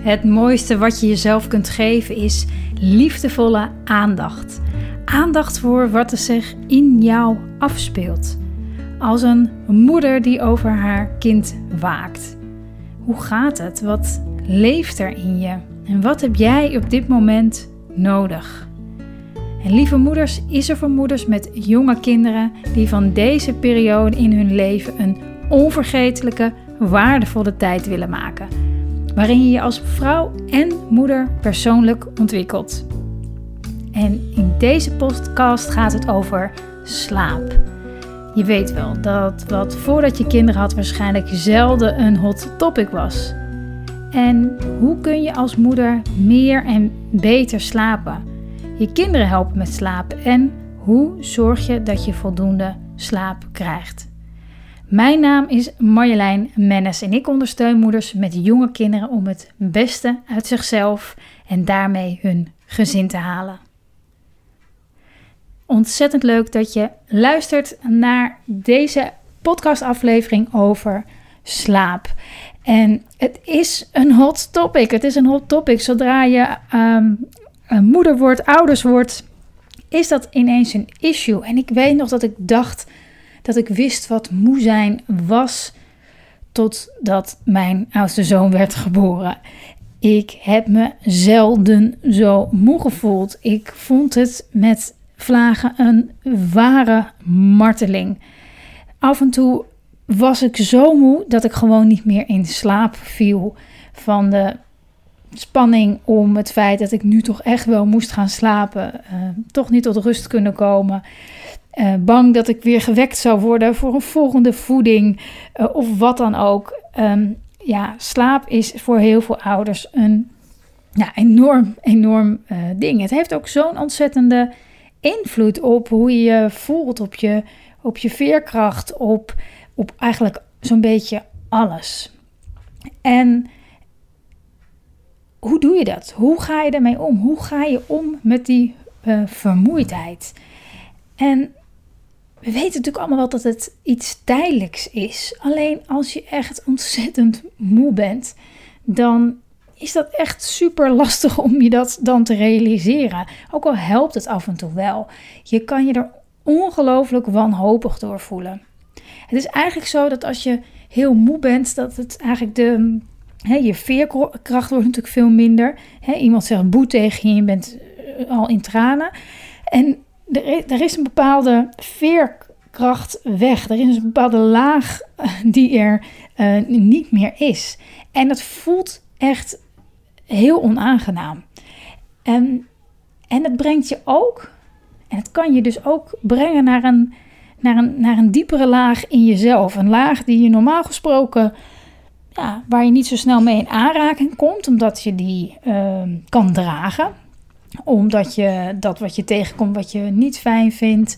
Het mooiste wat je jezelf kunt geven is liefdevolle aandacht. Aandacht voor wat er zich in jou afspeelt. Als een moeder die over haar kind waakt. Hoe gaat het? Wat leeft er in je? En wat heb jij op dit moment nodig? En lieve moeders, is er voor moeders met jonge kinderen die van deze periode in hun leven een onvergetelijke, waardevolle tijd willen maken waarin je je als vrouw en moeder persoonlijk ontwikkelt. En in deze podcast gaat het over slaap. Je weet wel dat wat voordat je kinderen had waarschijnlijk zelden een hot topic was. En hoe kun je als moeder meer en beter slapen? Je kinderen helpen met slapen en hoe zorg je dat je voldoende slaap krijgt? Mijn naam is Marjolein Mennes en ik ondersteun moeders met jonge kinderen om het beste uit zichzelf en daarmee hun gezin te halen. Ontzettend leuk dat je luistert naar deze podcastaflevering over slaap. En het is een hot topic. Het is een hot topic. Zodra je um, moeder wordt, ouders wordt, is dat ineens een issue. En ik weet nog dat ik dacht dat ik wist wat moe zijn was totdat mijn oudste zoon werd geboren. Ik heb me zelden zo moe gevoeld. Ik vond het met vlagen een ware marteling. Af en toe was ik zo moe dat ik gewoon niet meer in slaap viel van de spanning om het feit dat ik nu toch echt wel moest gaan slapen, uh, toch niet tot rust kunnen komen. Uh, bang dat ik weer gewekt zou worden voor een volgende voeding uh, of wat dan ook. Um, ja, slaap is voor heel veel ouders een ja, enorm, enorm uh, ding. Het heeft ook zo'n ontzettende invloed op hoe je je voelt, op je, op je veerkracht, op, op eigenlijk zo'n beetje alles. En hoe doe je dat? Hoe ga je ermee om? Hoe ga je om met die vermoeidheid? En we weten natuurlijk allemaal wel dat het iets tijdelijks is. Alleen als je echt ontzettend moe bent, dan is dat echt super lastig om je dat dan te realiseren. Ook al helpt het af en toe wel. Je kan je er ongelooflijk wanhopig door voelen. Het is eigenlijk zo dat als je heel moe bent, dat het eigenlijk de. je veerkracht wordt natuurlijk veel minder. iemand zegt boe tegen je, je bent eh, al in tranen. En er, is een bepaalde veerkracht weg. Er is een bepaalde laag eh, die er uh, niet meer is. En dat voelt echt heel onaangenaam. En, en het brengt je ook, en het kan je dus ook brengen naar een, naar een, naar een diepere laag in jezelf. Een laag die je normaal gesproken, ja, waar je niet zo snel mee in aanraking komt, omdat je die uh, kan dragen omdat je dat wat je tegenkomt, wat je niet fijn vindt,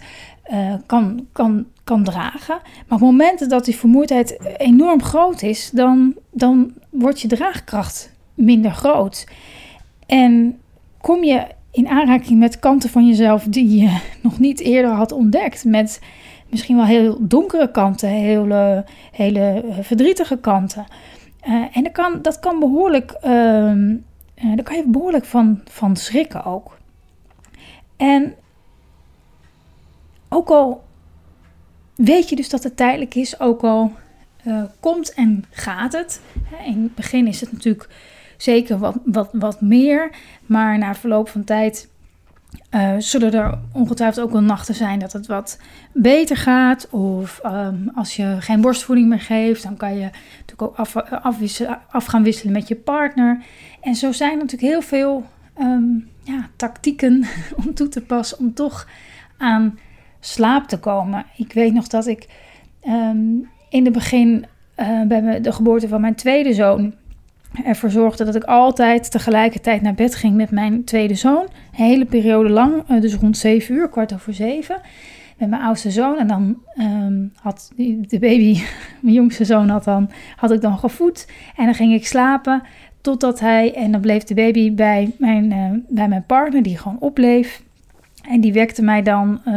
uh, kan, kan, kan dragen. Maar op momenten dat die vermoeidheid enorm groot is, dan, dan wordt je draagkracht minder groot. En kom je in aanraking met kanten van jezelf die je nog niet eerder had ontdekt. Met misschien wel heel donkere kanten, hele, hele verdrietige kanten. Uh, en dat kan, dat kan behoorlijk uh, uh, daar kan je behoorlijk van, van schrikken ook. En ook al weet je dus dat het tijdelijk is, ook al uh, komt en gaat het. In het begin is het natuurlijk zeker wat, wat, wat meer, maar na verloop van tijd uh, zullen er ongetwijfeld ook wel nachten zijn dat het wat beter gaat. Of um, als je geen borstvoeding meer geeft, dan kan je natuurlijk ook af, af gaan wisselen met je partner. En zo zijn er natuurlijk heel veel um, ja, tactieken om toe te passen om toch aan slaap te komen. Ik weet nog dat ik um, in het begin uh, bij de geboorte van mijn tweede zoon ervoor zorgde dat ik altijd tegelijkertijd naar bed ging met mijn tweede zoon. Een hele periode lang, uh, dus rond 7 uur, kwart over 7. Met mijn oudste zoon. En dan um, had de baby, mijn jongste zoon had, dan, had ik dan gevoed. En dan ging ik slapen totdat hij, en dan bleef de baby bij mijn, uh, bij mijn partner, die gewoon opbleef. En die wekte mij dan, uh,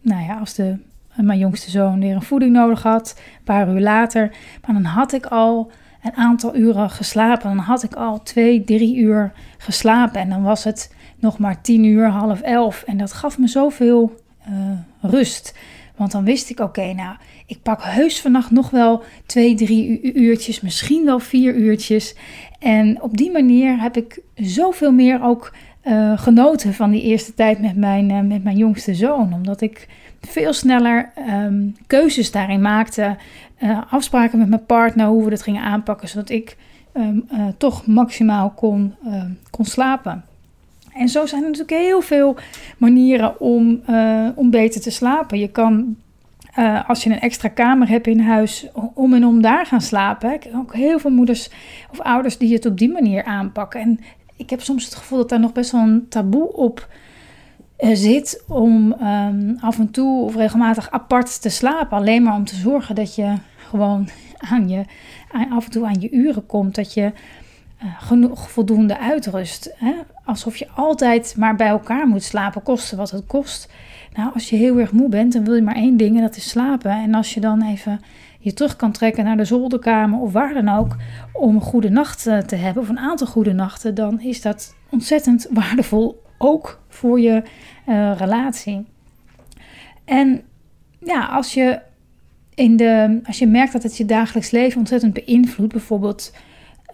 nou ja, als de, mijn jongste zoon weer een voeding nodig had, een paar uur later. Maar dan had ik al een aantal uren geslapen. Dan had ik al twee, drie uur geslapen. En dan was het nog maar tien uur, half elf. En dat gaf me zoveel uh, rust. Want dan wist ik, oké, nou, ik pak heus vannacht nog wel twee, drie uurtjes, misschien wel vier uurtjes. En op die manier heb ik zoveel meer ook uh, genoten van die eerste tijd met mijn, uh, met mijn jongste zoon. Omdat ik veel sneller um, keuzes daarin maakte. Uh, afspraken met mijn partner, hoe we dat gingen aanpakken. Zodat ik um, toch maximaal kon, ehm, kon slapen. En zo zijn er natuurlijk heel veel manieren om, om beter te slapen. Je kan als je een extra kamer hebt in huis, om en om daar gaan slapen. Ik heb ook heel veel moeders of ouders die het op die manier aanpakken. En ik heb soms het gevoel dat daar nog best wel een taboe op uh, zit om um, af en toe of regelmatig apart te slapen. Alleen maar om te zorgen dat je gewoon aan je, af en toe aan je uren komt. Dat je uh, genoeg voldoende uitrust. Hè? Alsof je altijd maar bij elkaar moet slapen, koste wat het kost. Nou, als je heel erg moe bent, dan wil je maar één ding en dat is slapen. En als je dan even je terug kan trekken naar de zolderkamer of waar dan ook, om een goede nacht eh, te hebben, of een aantal goede nachten, dan is dat ontzettend waardevol, ook voor je uh, relatie. En ja, als je, in de, als je merkt dat het je dagelijks leven ontzettend beïnvloedt, bijvoorbeeld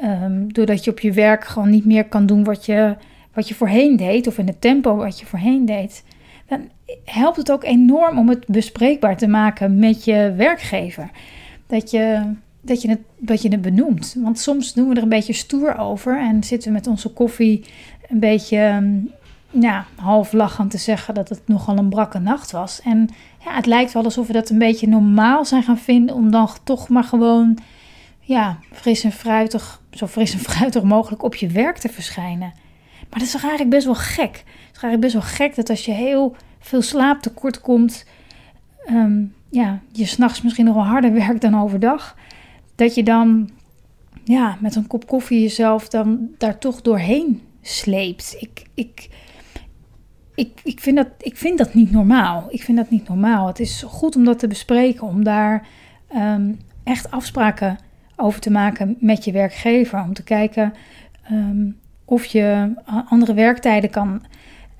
um, doordat je op je werk gewoon niet meer kan doen wat je, wat je voorheen deed, of in het tempo wat je voorheen deed, dan helpt het ook enorm om het bespreekbaar te maken met je werkgever. Dat je, dat je, het, dat je het benoemt. Want soms doen we er een beetje stoer over en zitten we met onze koffie een beetje ehm, ja, half lachend te zeggen dat het nogal een brakke nacht was. En ja, het lijkt wel alsof we dat een beetje normaal zijn gaan vinden om dan toch maar gewoon ja, fris en fruitig, zo fris en fruitig mogelijk op je werk te verschijnen. Maar dat is toch eigenlijk best wel gek. Het is eigenlijk best wel gek dat als je heel veel slaap tekort komt, um, ja, je s'nachts misschien nog wel harder werkt dan overdag, dat je dan ja, met een kop koffie jezelf dan daar toch doorheen sleept. Ik, ik, ik, ik, vind dat, ik vind dat niet normaal. Ik vind dat niet normaal. Het is goed om dat te bespreken, om daar um, echt afspraken over te maken met je werkgever. Om te kijken um, of je andere werktijden kan,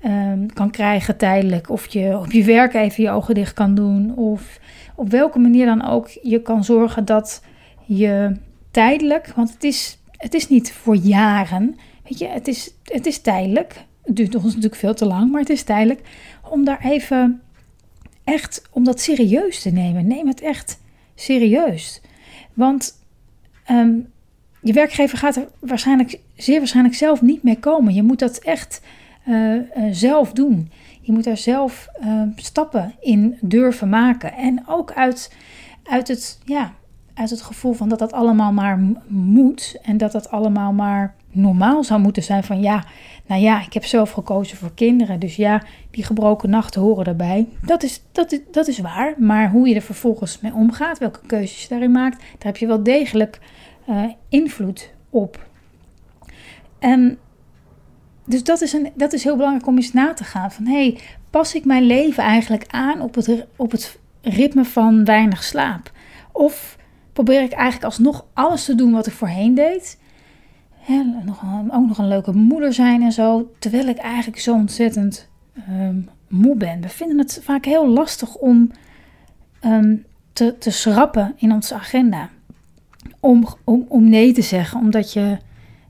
um, kan krijgen tijdelijk. Of je op je werk even je ogen dicht kan doen. Of op welke manier dan ook je kan zorgen dat je tijdelijk, want het is, het is niet voor jaren. Weet je, het is, het is tijdelijk. Het duurt ons natuurlijk veel te lang, maar het is tijdelijk. Om daar even echt, om dat serieus te nemen. Neem het echt serieus. Want um, je werkgever gaat er waarschijnlijk, zeer waarschijnlijk zelf niet mee komen. Je moet dat echt uh, uh, zelf doen. Je moet daar zelf uh, stappen in durven maken. En ook uit, uit, het, ja, uit het gevoel van dat dat allemaal maar moet. En dat dat allemaal maar normaal zou moeten zijn. Van ja, nou ja, ik heb zelf gekozen voor kinderen. Dus ja, die gebroken nachten horen erbij. Dat is, dat is, dat is waar. Maar hoe je er vervolgens mee omgaat, welke keuzes je daarin maakt, daar heb je wel degelijk invloed op. En dus dat is, een, dat is heel belangrijk om eens na te gaan. Van hey, pas ik mijn leven eigenlijk aan op het, op het ritme van weinig slaap? Of probeer ik eigenlijk alsnog alles te doen wat ik voorheen deed? nog een, ook nog een leuke moeder zijn en zo. Terwijl ik eigenlijk zo ontzettend um, moe ben. We vinden het vaak heel lastig om um, te, te schrappen in onze agenda om, om, om nee te zeggen, omdat je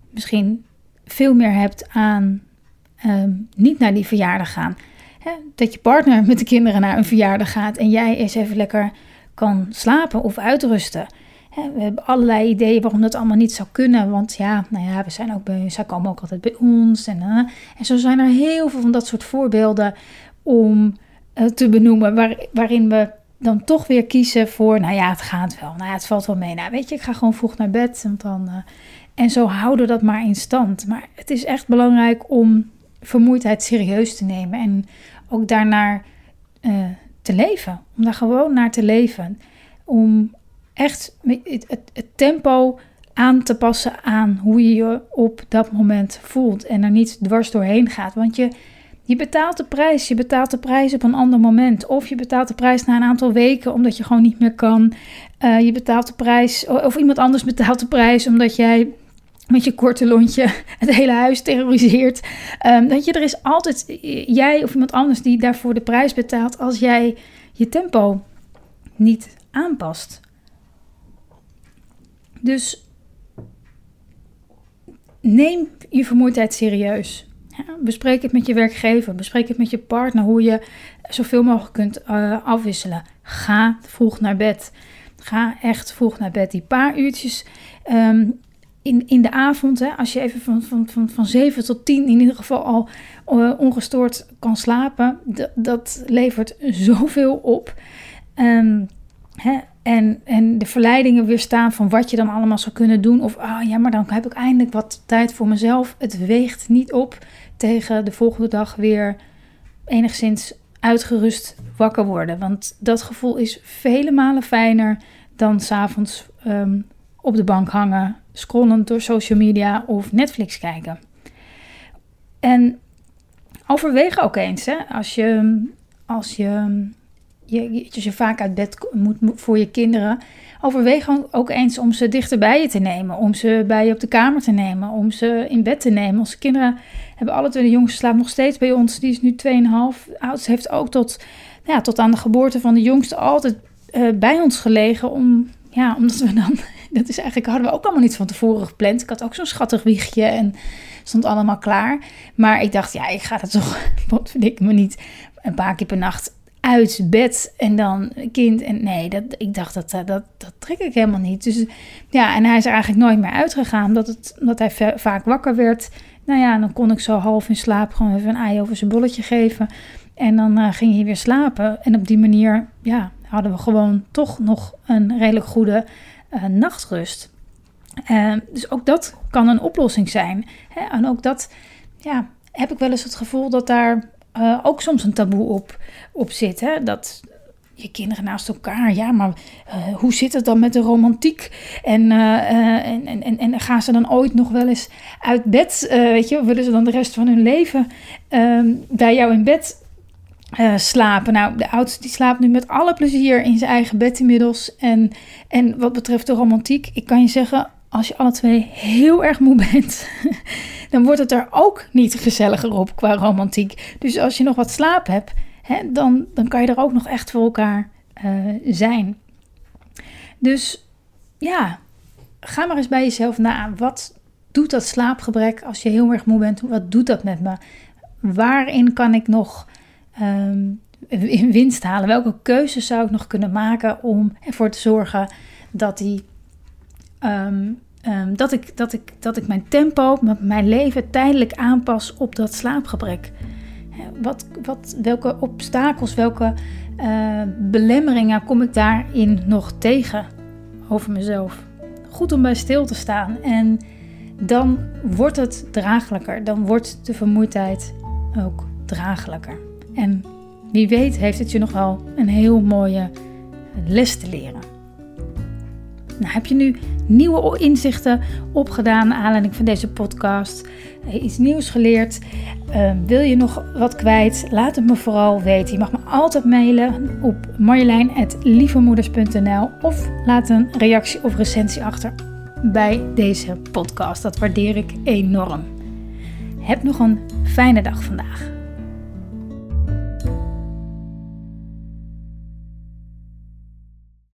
misschien veel meer hebt aan um, niet naar die verjaardag gaan. Dat je partner met de kinderen naar een verjaardag gaat en jij eens even lekker kan slapen of uitrusten. We hebben allerlei ideeën waarom dat allemaal niet zou kunnen. Want ja, nou ja, we zijn ook bij, zij komen ook altijd bij ons. En, uh, en zo zijn er heel veel van dat soort voorbeelden om uh, te benoemen, waar, waarin we dan toch weer kiezen voor, nou ja, het gaat wel. Nou ja, het valt wel mee. Nou, weet je, ik ga gewoon vroeg naar bed. Want dan, uh, en zo houden we dat maar in stand. Maar het is echt belangrijk om vermoeidheid serieus te nemen. En ook daarnaar uh, te leven. Om daar gewoon naar te leven. Om echt het, tempo aan te passen aan hoe je je op dat moment voelt. En er niet dwars doorheen gaat. Want je, Je betaalt de prijs. Je betaalt de prijs op een ander moment. Of je betaalt de prijs na een aantal weken omdat je gewoon niet meer kan. Uh, je betaalt de prijs, of iemand anders betaalt de prijs omdat jij met je korte lontje het hele huis terroriseert. Um, dat je, er is altijd jij of iemand anders die daarvoor de prijs betaalt als jij je tempo niet aanpast. Dus neem je vermoeidheid serieus. Ja, bespreek het met je werkgever, bespreek het met je partner, hoe je zoveel mogelijk kunt uh, afwisselen. Ga vroeg naar bed. Ga echt vroeg naar bed. Die paar uurtjes um, in, in de avond, hè, als je even van, van, van, van 7 tot 10 in ieder geval al uh, ongestoord kan slapen, dat levert zoveel op. Um, hè, en, en de verleidingen weerstaan van wat je dan allemaal zou kunnen doen. Of ah ja, maar dan heb ik eindelijk wat tijd voor mezelf. Het weegt niet op tegen de volgende dag weer enigszins uitgerust wakker worden. Want dat gevoel is vele malen fijner dan s'avonds um, op de bank hangen, scrollen door social media of Netflix kijken. En overweeg ook eens, hè, als je, als je, je, als je vaak uit bed moet voor je kinderen, overweeg ook eens om ze dichter bij je te nemen, om ze bij je op de kamer te nemen, om ze in bed te nemen. Onze kinderen hebben alle twee, de jongste slaapt nog steeds bij ons, die is nu 2,5. De oudste heeft ook tot, ja, tot aan de geboorte van de jongste altijd uh, bij ons gelegen om ja, omdat we dan, dat is eigenlijk, hadden we ook allemaal niet van tevoren gepland. Ik had ook zo'n schattig wiegje en stond allemaal klaar. Maar ik dacht, ja, ik ga dat toch, wat vind ik me niet, een paar keer per nacht uit bed en dan kind. En nee, dat, ik dacht, dat, dat, dat trek ik helemaal niet. Dus ja, en hij is er eigenlijk nooit meer uitgegaan. Dat, het, dat hij vaak wakker werd. Nou ja, dan kon ik zo half in slaap gewoon even een ei over zijn bolletje geven. En dan uh, ging hij weer slapen. En op die manier, ja, hadden we gewoon toch nog een redelijk goede uh, nachtrust. Uh, dus ook dat kan een oplossing zijn. Hè? En ook dat ja, heb ik wel eens het gevoel dat daar uh, ook soms een taboe op, op zit. Hè? Dat je kinderen naast elkaar, ja, maar hoe zit het dan met de romantiek? En, en, en, en, gaan ze dan ooit nog wel eens uit bed? weet je, willen ze dan de rest van hun leven ehm, bij jou in bed uh, slapen. Nou, de oudste die slaapt nu met alle plezier in zijn eigen bed inmiddels. En, en wat betreft de romantiek, ik kan je zeggen, als je alle twee heel erg moe bent, dan wordt het er ook niet gezelliger op qua romantiek. Dus als je nog wat slaap hebt, hè, dan, dan kan je er ook nog echt voor elkaar uh, zijn. Dus ja, ga maar eens bij jezelf na. Wat doet dat slaapgebrek als je heel erg moe bent? Wat doet dat met me? Waarin kan ik nog um, winst halen? Welke keuzes zou ik nog kunnen maken om ervoor te zorgen dat, die, um, um, dat, ik, dat, ik, dat ik mijn tempo, mijn leven tijdelijk aanpas op dat slaapgebrek? Wat, wat, welke obstakels, welke uh, belemmeringen kom ik daarin nog tegen over mezelf? Goed om bij stil te staan en dan wordt het draaglijker. Dan wordt de vermoeidheid ook draaglijker. En wie weet heeft het je nog wel een heel mooie les te leren. Nou, heb je nu nieuwe inzichten opgedaan naar aanleiding van deze podcast? Iets nieuws geleerd? Uh, wil je nog wat kwijt? Laat het me vooral weten. Je mag me altijd mailen op marjolein.lievemoeders.nl of laat een reactie of recensie achter bij deze podcast. Dat waardeer ik enorm. Heb nog een fijne dag vandaag.